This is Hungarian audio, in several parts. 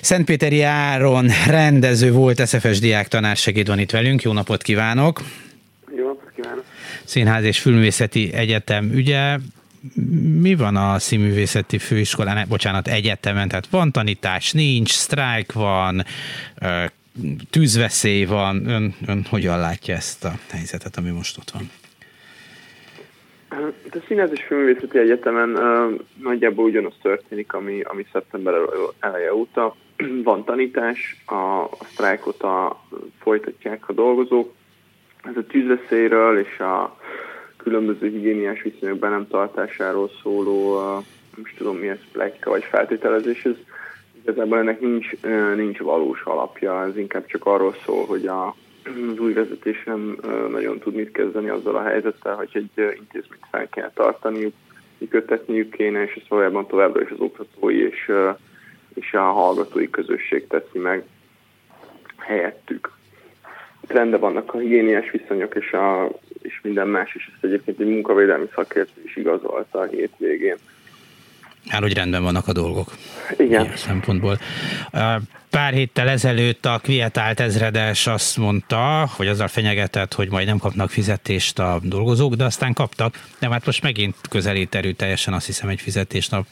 Szentpéteri Áron rendező volt, SFS diák tanársegéd van itt velünk. Jó napot kívánok! Jó napot kívánok! Színház és Filmvészeti Egyetem ügye. Mi van a színművészeti főiskolán, bocsánat, egyetemen? Tehát van tanítás, nincs, sztrájk van, tűzveszély van. Ön, ön hogyan látja ezt a helyzetet, ami most ott van? A Színház és Filmvészeti Egyetemen uh, nagyjából ugyanaz történik, ami, ami szeptember eleje óta. Van tanítás, a, a sztrájkot a, folytatják a dolgozók. Ez a tűzveszélyről és a különböző higiéniás viszonyok be nem tartásáról szóló, uh, most tudom mi ez, plekka vagy feltételezés, ez igazából ennek nincs, nincs valós alapja, ez inkább csak arról szól, hogy a az új vezetés nem nagyon tud mit kezdeni azzal a helyzettel, hogy egy intézményt fel kell tartaniuk, működtetniük kéne, és ezt valójában továbbra is az oktatói és, és a hallgatói közösség teszi meg helyettük. Rendben vannak a higiéniás viszonyok és, a, és minden más, és ezt egyébként egy munkavédelmi szakértő is igazolta a hétvégén. Hát, hogy rendben vannak a dolgok. Igen. Ilyen szempontból. Pár héttel ezelőtt a kvietált ezredes azt mondta, hogy azzal fenyegetett, hogy majd nem kapnak fizetést a dolgozók, de aztán kaptak. De hát most megint közelít erőteljesen azt hiszem egy fizetésnap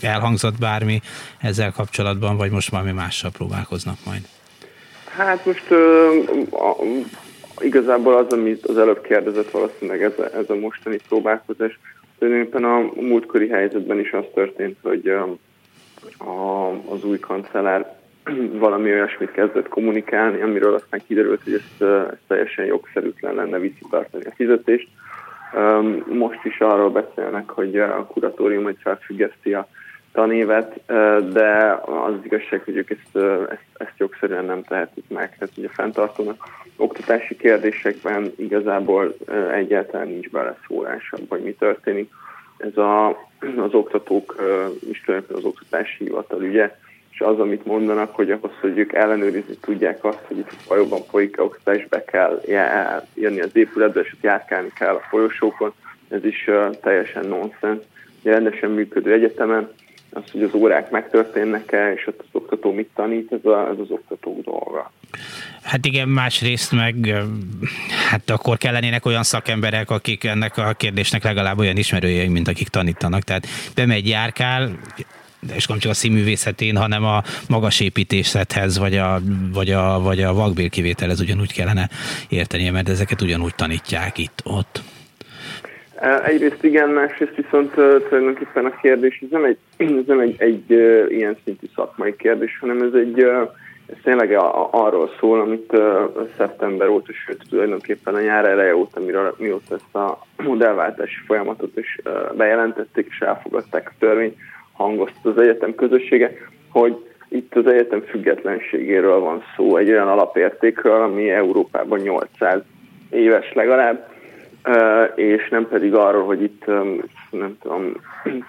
elhangzott bármi ezzel kapcsolatban, vagy most valami mással próbálkoznak majd? Hát most uh, a, igazából az, amit az előbb kérdezett valószínűleg ez a, ez a mostani próbálkozás, tulajdonképpen a múltkori helyzetben is az történt, hogy a, az új kancellár valami olyasmit kezdett kommunikálni, amiről aztán kiderült, hogy ezt, ezt teljesen jogszerűtlen lenne visszatartani a fizetést. Most is arról beszélnek, hogy a kuratórium egy felfüggeszti a tanévet, de az igazság, hogy ők ezt, ezt, ezt jogszerűen nem tehetik meg. Tehát ugye fenntartónak oktatási kérdésekben igazából egyáltalán nincs beleszólás hogy mi történik. Ez a, az oktatók, is az oktatási hivatal ügye, és az, amit mondanak, hogy ahhoz, hogy ők ellenőrizni tudják azt, hogy itt valóban folyik oktatás, be kell jönni az épületbe, és ott járkálni kell a folyosókon, ez is teljesen nonsens. Rendesen működő egyetemen az, hogy az órák megtörténnek-e, és ott az oktató mit tanít, ez, a, ez az oktatók dolga. Hát igen, másrészt meg hát akkor kellenének olyan szakemberek, akik ennek a kérdésnek legalább olyan ismerőjeink, mint akik tanítanak. Tehát bemegy járkál, és nem csak a színművészetén, hanem a magas építészethez, vagy a, vagy a, vagy a vakbérkivételhez ugyanúgy kellene értenie, mert ezeket ugyanúgy tanítják itt, ott. Egyrészt igen, másrészt viszont tulajdonképpen a kérdés ez nem egy, ez nem egy, egy ilyen szintű szakmai kérdés, hanem ez egy ez tényleg arról szól, amit szeptember óta, sőt tulajdonképpen a nyár eleje óta, miről, mióta ezt a modellváltási folyamatot is bejelentették és elfogadták a törvényt, hangozta az egyetem közössége, hogy itt az egyetem függetlenségéről van szó, egy olyan alapértékről, ami Európában 800 éves legalább, és nem pedig arról, hogy itt nem tudom,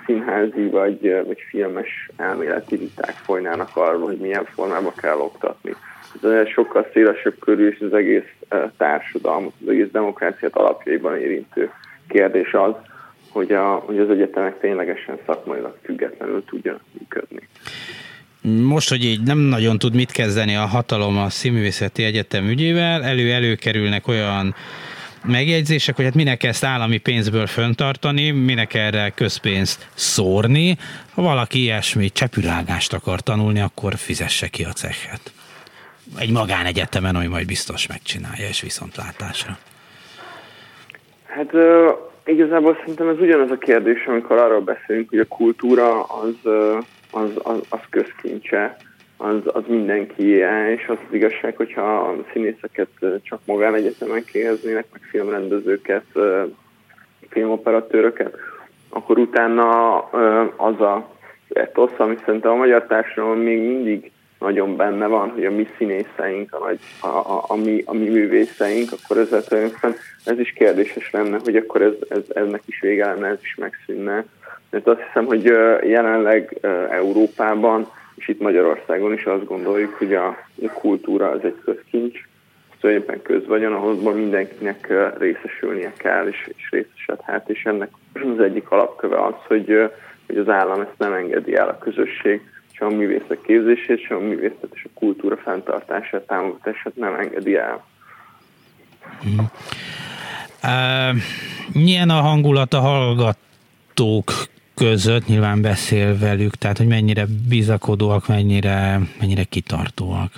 színházi vagy, vagy filmes elméleti viták folynának arról, hogy milyen formában kell oktatni. Ez sokkal szélesebb körül, és az egész társadalmat, az egész demokráciát alapjaiban érintő kérdés az, hogy, a, hogy az egyetemek ténylegesen szakmailag függetlenül tudjanak működni. Most, hogy így nem nagyon tud mit kezdeni a hatalom a Színművészeti Egyetem ügyével, elő-elő kerülnek olyan megjegyzések, hogy hát minek ezt állami pénzből föntartani, minek erre közpénzt szórni. Ha valaki ilyesmi csepürágást akar tanulni, akkor fizesse ki a cechet. Egy magánegyetemen, ami majd biztos megcsinálja, és viszontlátásra. Hát uh, igazából szerintem ez ugyanaz a kérdés, amikor arról beszélünk, hogy a kultúra az, az, az, az közkincse az, az mindenki, és az, az igazság, hogyha a színészeket csak magánegyetemen kiheznének, meg filmrendezőket, filmoperatőröket, akkor utána az a etosz, ami szerintem a magyar társadalom még mindig nagyon benne van, hogy a mi színészeink, a, a, a, a, mi, a mi művészeink, akkor ezzel tulajdonképpen ez is kérdéses lenne, hogy akkor ez, ez, eznek is vége lenne, ez is megszűnne. Mert azt hiszem, hogy jelenleg Európában itt Magyarországon is azt gondoljuk, hogy a kultúra az egy közkincs, tulajdonképpen közvagyon, ahhoz mindenkinek részesülnie kell, és, és részesedhet, és ennek az egyik alapköve az, hogy, hogy az állam ezt nem engedi el a közösség sem a művészek képzését, sem a művészet és a kultúra fenntartását, támogatását nem engedi el. Mm. Uh, milyen a hangulat a hallgatók között, nyilván beszél velük, tehát hogy mennyire bizakodóak, mennyire, mennyire kitartóak?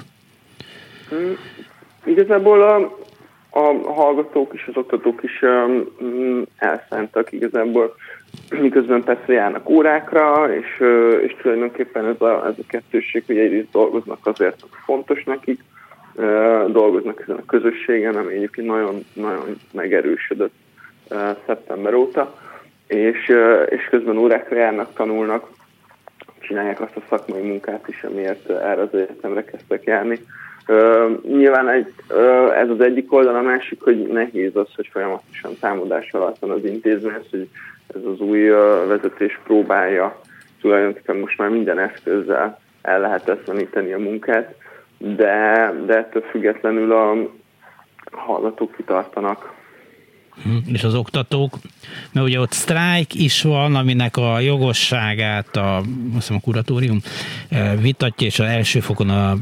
Mm, igazából a, a hallgatók és az oktatók is um, elszántak igazából, miközben persze járnak órákra, és, és tulajdonképpen ez a, ez a kettőség, hogy egyrészt dolgoznak azért, hogy fontos nekik, dolgoznak ezen a közösségen, ami egyébként nagyon, nagyon megerősödött szeptember óta, és, és közben órákra járnak, tanulnak, csinálják azt a szakmai munkát is, amiért erre az egyetemre kezdtek járni. Uh, nyilván egy, ez az egyik oldal, a másik, hogy nehéz az, hogy folyamatosan támadás alatt van az intézmény, hogy ez az új vezetés próbálja tulajdonképpen most már minden eszközzel el lehetetleníteni a munkát, de, de ettől függetlenül a hallgatók kitartanak. Hm, és az oktatók, mert ugye ott sztrájk is van, aminek a jogosságát a, azt a kuratórium eh, vitatja, és az első fokon a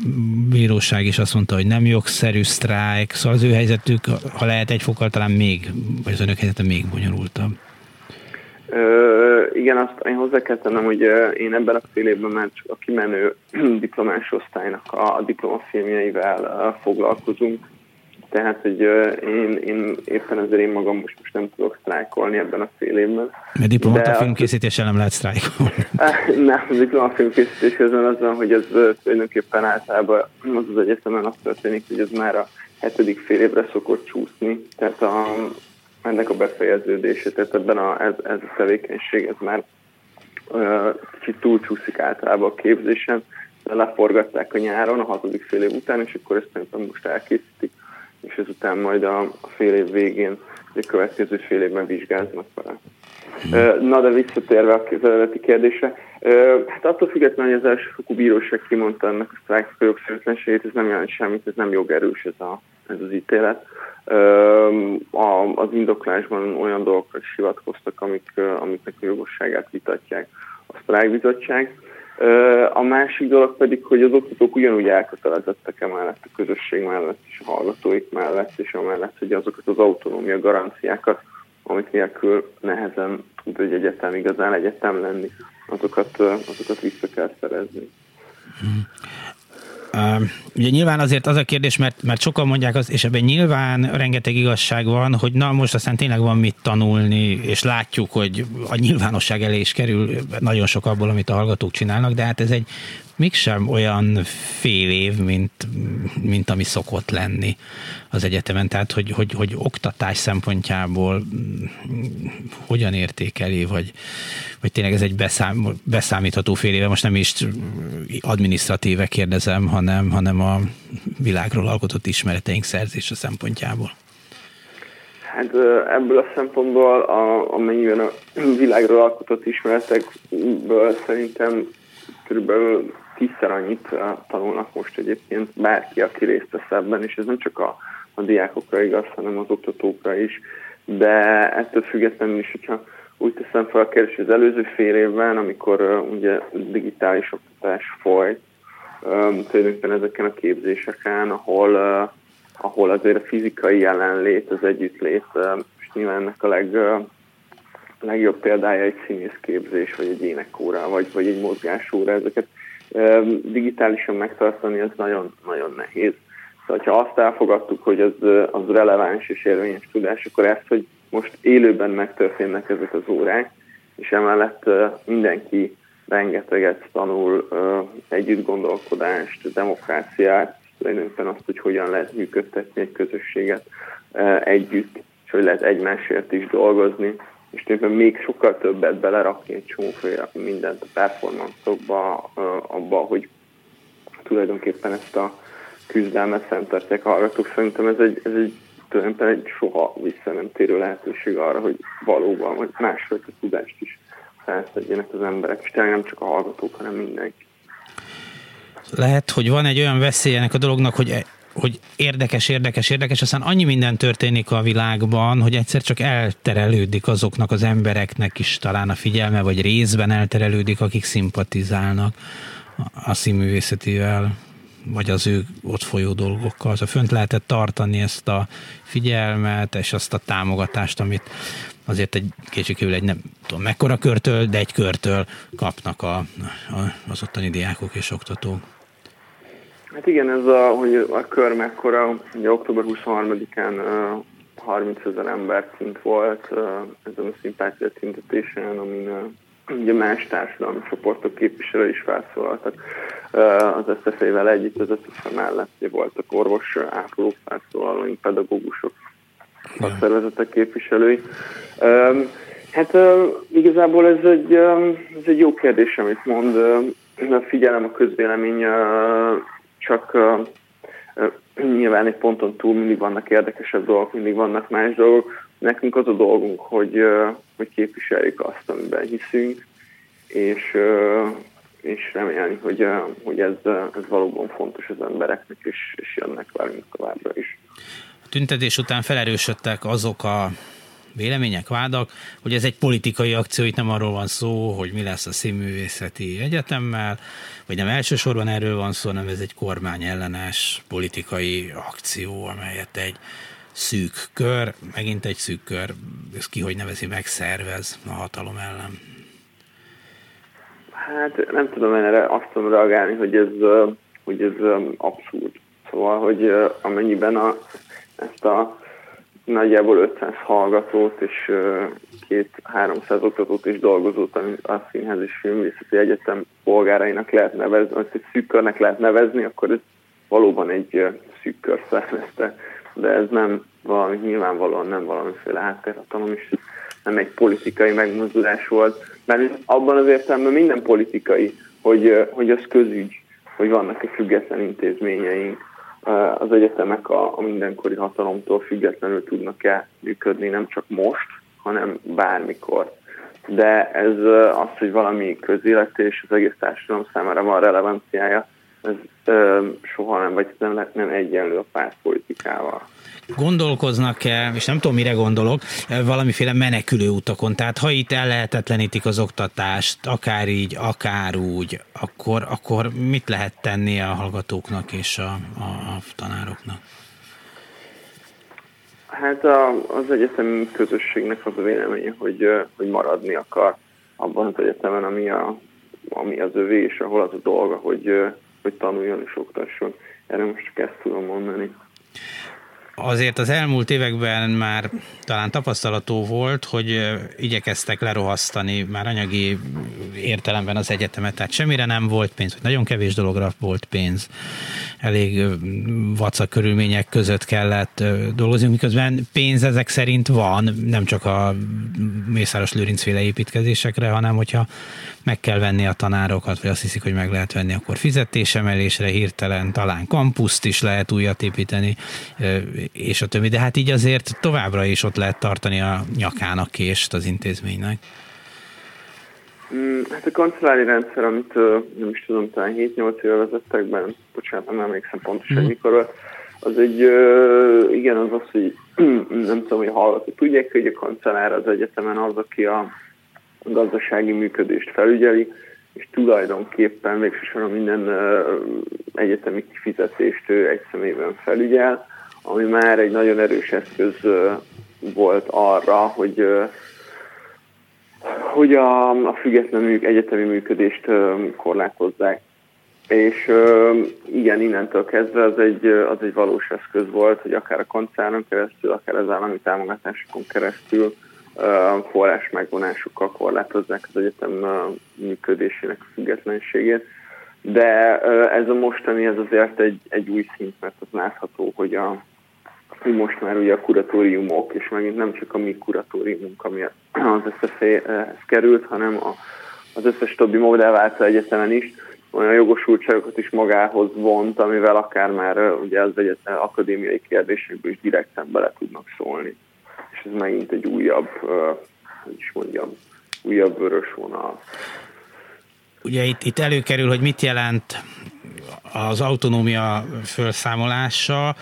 bíróság is azt mondta, hogy nem jogszerű sztrájk, szóval az ő helyzetük, ha lehet egy fokkal talán még, vagy az önök helyzete még bonyolultabb. Ö, igen, azt én hozzá kell tennem, hogy én ebben a fél évben már csak a kimenő diplomás osztálynak a diplomafilmjeivel foglalkozunk, tehát, hogy én, én éppen ezért én magam most, most nem tudok sztrájkolni ebben a fél évben. Mert diplomata filmkészítéssel nem lehet sztrájkolni. Nem, a diplomafilmkészítés közben az van, hogy ez tulajdonképpen általában az az egyetemen azt történik, hogy ez már a hetedik fél évre szokott csúszni, tehát a, ennek a befejeződése, tehát ebben a, ez, ez a tevékenység, ez már kicsit túlcsúszik általában a képzésen, de leforgatták a nyáron, a hatodik fél év után, és akkor ezt most elkészítik és ezután majd a, a fél év végén, a következő fél évben vizsgáznak vele. Na, de visszatérve a eredeti kérdésre, hát attól függetlenül, hogy az elsőfokú bíróság kimondta ennek a sztrájk jogszerűtlenségét, ez nem jelent semmit, ez nem jogerős ez, a, ez az ítélet. Az indoklásban olyan dolgokra is hivatkoztak, amik, amiknek a jogosságát vitatják a sztrájkbizottság. A másik dolog pedig, hogy az oktatók ugyanúgy elkötelezettek emellett a közösség mellett és a hallgatóik mellett, és amellett, hogy azokat az autonómia garanciákat, amik nélkül nehezen tud egy egyetem igazán egyetem lenni, azokat, azokat vissza kell szerezni. Ugye nyilván azért az a kérdés, mert, mert sokan mondják azt, és ebben nyilván rengeteg igazság van, hogy na most aztán tényleg van mit tanulni, és látjuk, hogy a nyilvánosság elé is kerül nagyon sok abból, amit a hallgatók csinálnak, de hát ez egy mégsem olyan fél év, mint, mint ami szokott lenni az egyetemen. Tehát, hogy, hogy, hogy oktatás szempontjából hogyan értékeli, vagy, vagy tényleg ez egy beszám, beszámítható fél éve, most nem is administratíve kérdezem, hanem, hanem a világról alkotott ismereteink szerzése szempontjából. Hát ebből a szempontból, a, amennyiben a világról alkotott ismeretekből szerintem körülbelül tízszer annyit tanulnak most egyébként bárki, aki részt vesz ebben, és ez nem csak a, a diákokra igaz, hanem az oktatókra is, de ettől függetlenül is, hogyha úgy teszem fel a kérdést, az előző fél évben, amikor uh, ugye digitális oktatás folyt, um, tulajdonképpen ezeken a képzéseken, ahol, ahol azért a fizikai jelenlét, az együttlét, uh, és nyilván ennek a leg, legjobb példája egy színészképzés, vagy egy énekóra, vagy, vagy egy mozgásóra, ezeket digitálisan megtartani, ez nagyon-nagyon nehéz. Szóval, ha azt elfogadtuk, hogy az, az releváns és érvényes tudás, akkor ezt, hogy most élőben megtörténnek ezek az órák, és emellett mindenki rengeteget tanul együtt gondolkodást, demokráciát, tulajdonképpen azt, hogy hogyan lehet működtetni egy közösséget együtt, és hogy lehet egymásért is dolgozni, és tényleg még sokkal többet belerakni egy csomóféle mindent a performance-okba, abba, hogy tulajdonképpen ezt a küzdelmet fenntartják a hallgatók. Szerintem ez egy, ez egy tulajdonképpen egy soha vissza nem térő lehetőség arra, hogy valóban, vagy másfajta tudást is felszedjenek az emberek, és tényleg nem csak a hallgatók, hanem mindenki. Lehet, hogy van egy olyan veszély ennek a dolognak, hogy hogy érdekes, érdekes, érdekes, aztán annyi minden történik a világban, hogy egyszer csak elterelődik azoknak az embereknek is talán a figyelme, vagy részben elterelődik, akik szimpatizálnak a színművészetivel, vagy az ő ott folyó dolgokkal. Szóval fönt lehetett tartani ezt a figyelmet, és azt a támogatást, amit azért egy kétségkívül egy nem tudom mekkora körtől, de egy körtől kapnak a, a, az ottani diákok és oktatók. Hát igen, ez a, hogy a kör mekkora, ugye október 23-án 30 ezer ember kint volt ezen a szimpátia tüntetésen, amin ugye más társadalmi csoportok képviselő is felszólaltak az SZF-vel együtt, az SZF mellett voltak orvos ápolók felszólalóink, pedagógusok, szakszervezetek képviselői. Hát igazából ez egy, ez egy jó kérdés, amit mond. Figyelem a közvélemény csak nyilván egy ponton túl mindig vannak érdekesebb dolgok, mindig vannak más dolgok. Nekünk az a dolgunk, hogy, hogy képviseljük azt, amiben hiszünk, és, és remélni, hogy, hogy ez, ez valóban fontos az embereknek, és, és jönnek velünk továbbra is. A tüntetés után felerősödtek azok a vélemények, vádak, hogy ez egy politikai akció, itt nem arról van szó, hogy mi lesz a színművészeti egyetemmel, vagy nem elsősorban erről van szó, hanem ez egy kormányellenes politikai akció, amelyet egy szűk kör, megint egy szűk kör, ez ki hogy nevezi meg, szervez a hatalom ellen. Hát nem tudom én erre azt tudom reagálni, hogy ez, hogy ez abszurd. Szóval, hogy amennyiben a, ezt a nagyjából 500 hallgatót és két 300 oktatót és dolgozót, amit a Színház és Filmvészeti Egyetem polgárainak lehet nevezni, azt egy szűk körnek lehet nevezni, akkor ez valóban egy szűk kör szervezte. De ez nem valami, nyilvánvalóan nem valamiféle háttérhatalom, és nem egy politikai megmozdulás volt. Mert abban az értelemben minden politikai, hogy, hogy az közügy, hogy vannak-e független intézményeink, az egyetemek a, a mindenkori hatalomtól függetlenül tudnak-e működni, nem csak most, hanem bármikor. De ez az, hogy valami közélet és az egész társadalom számára van relevanciája, ö, soha nem, vagy nem, nem egyenlő a pártpolitikával gondolkoznak-e, és nem tudom, mire gondolok, valamiféle menekülő utakon. Tehát ha itt ellehetetlenítik az oktatást, akár így, akár úgy, akkor, akkor mit lehet tenni a hallgatóknak és a, a, a tanároknak? Hát a, az egyetemi közösségnek az a véleménye, hogy, hogy maradni akar abban az egyetemen, ami, a, ami az övé, és ahol az a dolga, hogy, hogy tanuljon és oktasson. Erre most csak ezt tudom mondani azért az elmúlt években már talán tapasztalató volt, hogy igyekeztek lerohasztani már anyagi értelemben az egyetemet, tehát semmire nem volt pénz, vagy nagyon kevés dologra volt pénz. Elég vacak körülmények között kellett dolgozni, miközben pénz ezek szerint van, nem csak a Mészáros Lőrinc féle építkezésekre, hanem hogyha meg kell venni a tanárokat, vagy azt hiszik, hogy meg lehet venni, akkor fizetésemelésre hirtelen talán kampuszt is lehet újat építeni, és a többi. De hát így azért továbbra is ott lehet tartani a nyakának kést az intézménynek. Mm, hát a kancellári rendszer, amit nem is tudom, talán 7-8 éve vezettek be, bocsánat, nem emlékszem pontosan, mm. mikor az egy, igen, az az, hogy nem tudom, hogy hallgatók tudják, hogy a kancellár az egyetemen az, aki a gazdasági működést felügyeli, és tulajdonképpen végsősorban minden egyetemi kifizetést egy szemében felügyel, ami már egy nagyon erős eszköz volt arra, hogy hogy a, a független egyetemi működést korlátozzák. És igen, innentől kezdve az egy, az egy valós eszköz volt, hogy akár a koncernon keresztül, akár az állami támogatásokon keresztül forrás megvonásukkal korlátozzák az egyetem működésének a függetlenségét. De ez a mostani, ez azért egy, egy új szint, mert az látható, hogy, a, most már ugye a kuratóriumok, és megint nem csak a mi kuratóriumunk, ami az SZF-hez került, hanem a, az összes többi modellváltó egyetemen is, olyan jogosultságokat is magához vont, amivel akár már ugye az egyetem akadémiai kérdésekből is direkten bele tudnak szólni ez megint egy újabb, hogy is mondjam, újabb vörös vonal. Ugye itt, itt előkerül, hogy mit jelent az autonómia felszámolása,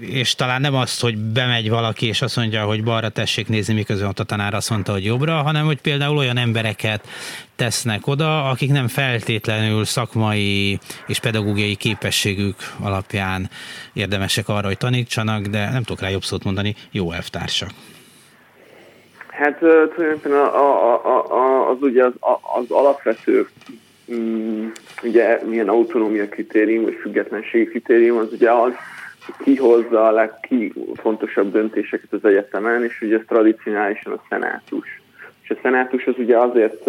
és talán nem azt, hogy bemegy valaki, és azt mondja, hogy balra tessék nézni, miközben ott a tanár azt mondta, hogy jobbra, hanem hogy például olyan embereket tesznek oda, akik nem feltétlenül szakmai és pedagógiai képességük alapján érdemesek arra, hogy tanítsanak, de nem tudok rá jobb szót mondani, jó elvtársak. Hát tulajdonképpen a, a, a, a, az ugye az, az alapvető mm, ugye milyen autonómia kritérium, vagy függetlenségi kritérium, az ugye az, ki hozza a legfontosabb döntéseket az egyetemen, és ugye ez tradicionálisan a szenátus. És a szenátus az ugye azért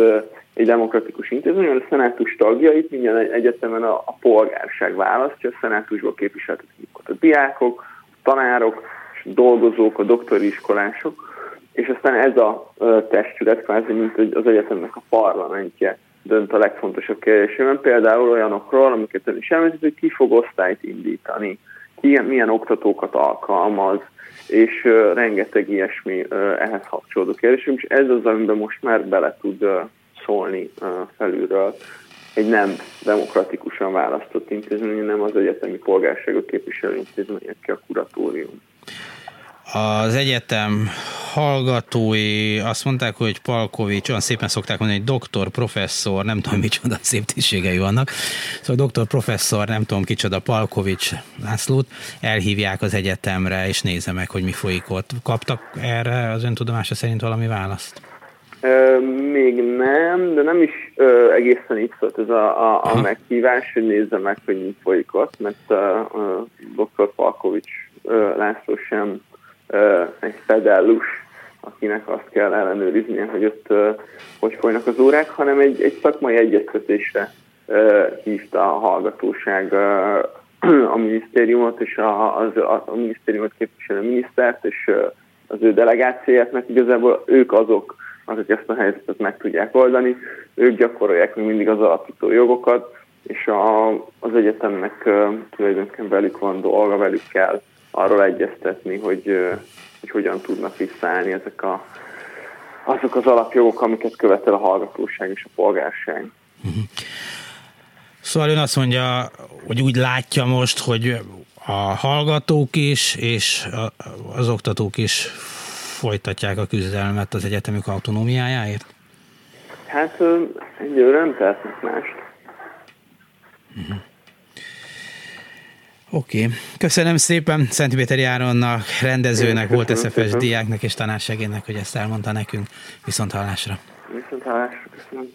egy demokratikus intézmény, mert a szenátus tagjait minden egyetemen a, a polgárság választja, a szenátusból képviseltetik a diákok, a tanárok, a dolgozók, a doktori iskolások, és aztán ez a testület kvázi, mint az egyetemnek a parlamentje dönt a legfontosabb kérdésében, például olyanokról, amiket ön is említett, hogy ki fog osztályt indítani, ki milyen oktatókat alkalmaz, és uh, rengeteg ilyesmi uh, ehhez kapcsolódó kérdés, és ez az, amiben most már bele tud uh, szólni uh, felülről egy nem demokratikusan választott intézmény, nem az egyetemi polgárságot képviselő intézmények, a kuratórium. Az egyetem hallgatói azt mondták, hogy Palkovics, olyan szépen szokták mondani, hogy doktor, professzor, nem tudom micsoda szép tisztségei vannak, szóval doktor, professzor, nem tudom kicsoda, Palkovics Lászlót elhívják az egyetemre, és nézze meg, hogy mi folyik ott. Kaptak erre az ön tudomása szerint valami választ? még nem, de nem is ö, egészen így szólt ez a, a, a meghívás, hogy nézze meg, hogy mi folyik ott, mert uh, dr. Palkovics László sem egy fedellus, akinek azt kell ellenőriznie, hogy ott hogy folynak az órák, hanem egy, egy szakmai egyeztetésre hívta a hallgatóság a minisztériumot és a, az, a, a minisztériumot képviselő minisztert és az ő delegációját, mert igazából ők azok, akik ezt a helyzetet meg tudják oldani, ők gyakorolják még mindig az alapító jogokat, és a, az egyetemnek tulajdonképpen velük van dolga, velük kell arról egyeztetni, hogy, hogy hogyan tudnak visszaállni ezek a, azok az alapjogok, amiket követel a hallgatóság és a polgárság. Uh-huh. Szóval ön azt mondja, hogy úgy látja most, hogy a hallgatók is és az oktatók is folytatják a küzdelmet az egyetemük autonómiájáért? Hát egyőre nem tehetnek mást. Uh-huh. Oké, okay. köszönöm szépen Szent Péter Járonnak, rendezőnek, volt SFS diáknak és tanársegének, hogy ezt elmondta nekünk. Viszont hallásra. Viszont hallásra, köszönöm.